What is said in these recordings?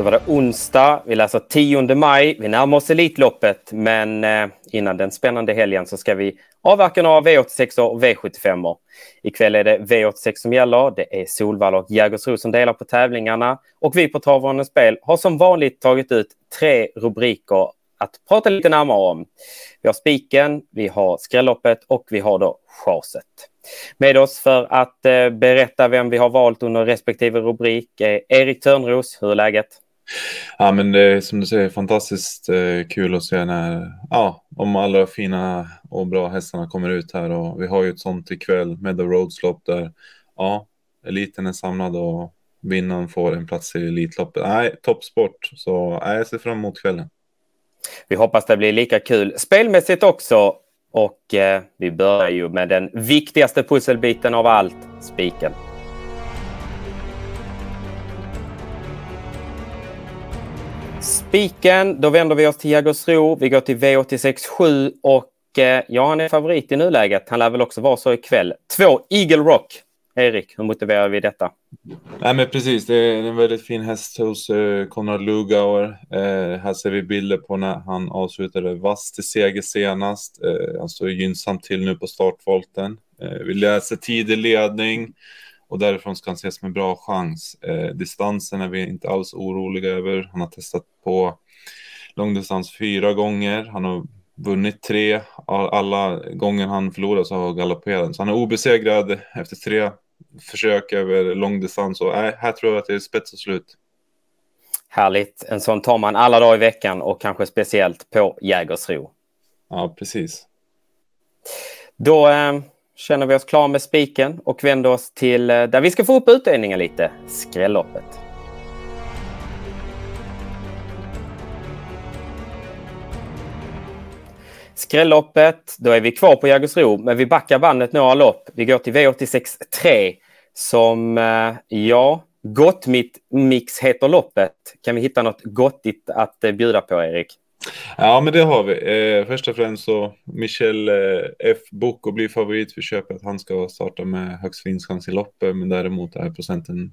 Då var det onsdag. Vi läser 10 maj. Vi närmar oss Elitloppet, men eh, innan den spännande helgen så ska vi avverka några V86 och V75. Ikväll är det V86 som gäller. Det är Solvalla och Jägersro som delar på tävlingarna. Och vi på Travvarnens Spel har som vanligt tagit ut tre rubriker att prata lite närmare om. Vi har spiken, vi har skrälloppet och vi har då chaset. Med oss för att eh, berätta vem vi har valt under respektive rubrik är Erik Törnros. Hur är läget? Ja, men det är som du säger fantastiskt eh, kul att se när, ja, om alla fina och bra hästarna kommer ut här och vi har ju ett sånt ikväll, Meadow roadslop där, ja, eliten är samlad och vinnaren får en plats i Elitloppet. Nej, toppsport, så nej, jag ser fram emot kvällen. Vi hoppas det blir lika kul spelmässigt också. Och eh, vi börjar ju med den viktigaste pusselbiten av allt, spiken. Spiken, då vänder vi oss till Jägersro. Vi går till V86 och eh, ja, han är favorit i nuläget. Han lär väl också vara så ikväll. Två Eagle Rock. Erik, hur motiverar vi detta? Nej, men precis. Det är en väldigt fin häst hos eh, Konrad Lugauer. Eh, här ser vi bilder på när han avslutade vass till seger senast. Eh, han står gynnsamt till nu på startvolten. Eh, vi läser tidig ledning och därifrån ska han ses med bra chans. Eh, distansen är vi inte alls oroliga över. Han har testat på långdistans fyra gånger. Han har vunnit tre. Alla gånger han förlorat så har han galopperat. Så han är obesegrad efter tre försök över långdistans. Och äh, här tror jag att det är spets och slut. Härligt. En sån tar man alla dagar i veckan och kanske speciellt på Jägersro. Ja, precis. Då eh, känner vi oss klara med spiken och vänder oss till eh, där vi ska få upp utdelningen lite. Skrälloppet. Skrälloppet, då är vi kvar på Jägersro, men vi backar bandet några lopp. Vi går till V86 3 som, eh, ja, gott mitt mix heter loppet. Kan vi hitta något gottigt att eh, bjuda på, Erik? Ja, men det har vi. Eh, först och främst så Michel eh, F. Boko blir favorit för köpet. Han ska starta med högst vinstchans i loppet, men däremot är procenten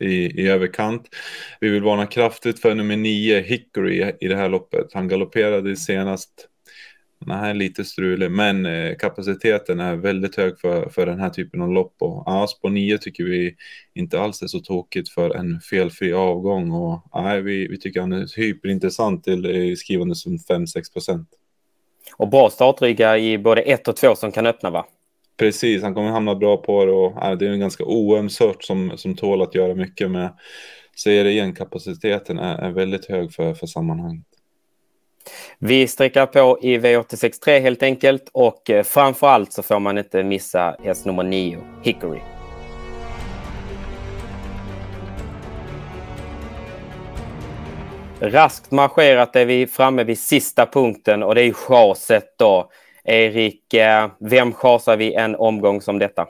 i, i överkant. Vi vill varna kraftigt för nummer nio, Hickory, i det här loppet. Han galopperade senast den är lite strulig, men eh, kapaciteten är väldigt hög för, för den här typen av lopp. Och ja, spår 9 tycker vi inte alls är så tokigt för en felfri avgång. Och ja, vi, vi tycker han är hyperintressant till eh, skrivande som 5-6 procent. Och bra startryggar i både 1 och 2 som kan öppna va? Precis, han kommer hamna bra på det och ja, det är en ganska oöm sort som, som tål att göra mycket med. Det igen, kapaciteten är, är väldigt hög för, för sammanhanget. Vi sträcker på i V863 helt enkelt och eh, framförallt framför allt så får man inte missa häst nummer 9, Hickory. Raskt marscherat är vi framme vid sista punkten och det är chaset då. Erik, eh, vem chasar vi en omgång som detta?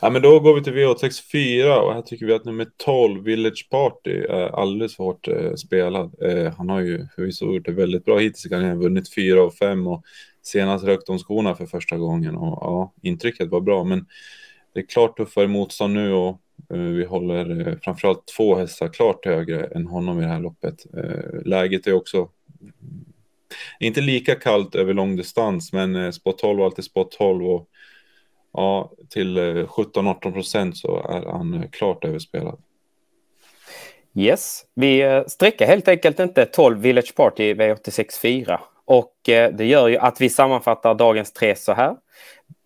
Ja, men då går vi till V864 och här tycker vi att nummer 12, Village Party, är alldeles för hårt eh, spelad. Eh, han har ju förvisso gjort det väldigt bra hittills i karriären, vunnit 4 av 5 och senast rökt de skorna för första gången och ja, intrycket var bra. Men det är klart tuffare motstånd nu och eh, vi håller eh, framförallt två hästar klart högre än honom i det här loppet. Eh, läget är också inte lika kallt över långdistans, men eh, spot 12 alltid spot 12 och ja, till eh, 17-18 procent så är han eh, klart överspelad. Yes, vi eh, sträcker helt enkelt inte 12 Village Party V86.4 och det gör ju att vi sammanfattar dagens tre så här.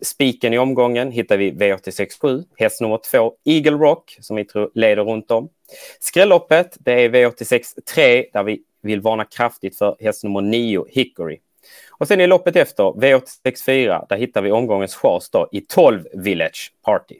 Spiken i omgången hittar vi V86.7, häst nummer 2 Eagle Rock som vi tror leder runt om. Skrälloppet, det är V86.3 där vi vill varna kraftigt för häst nummer 9 Hickory. Och sen i loppet efter, V864, där hittar vi omgångens chas då i 12 Village Party.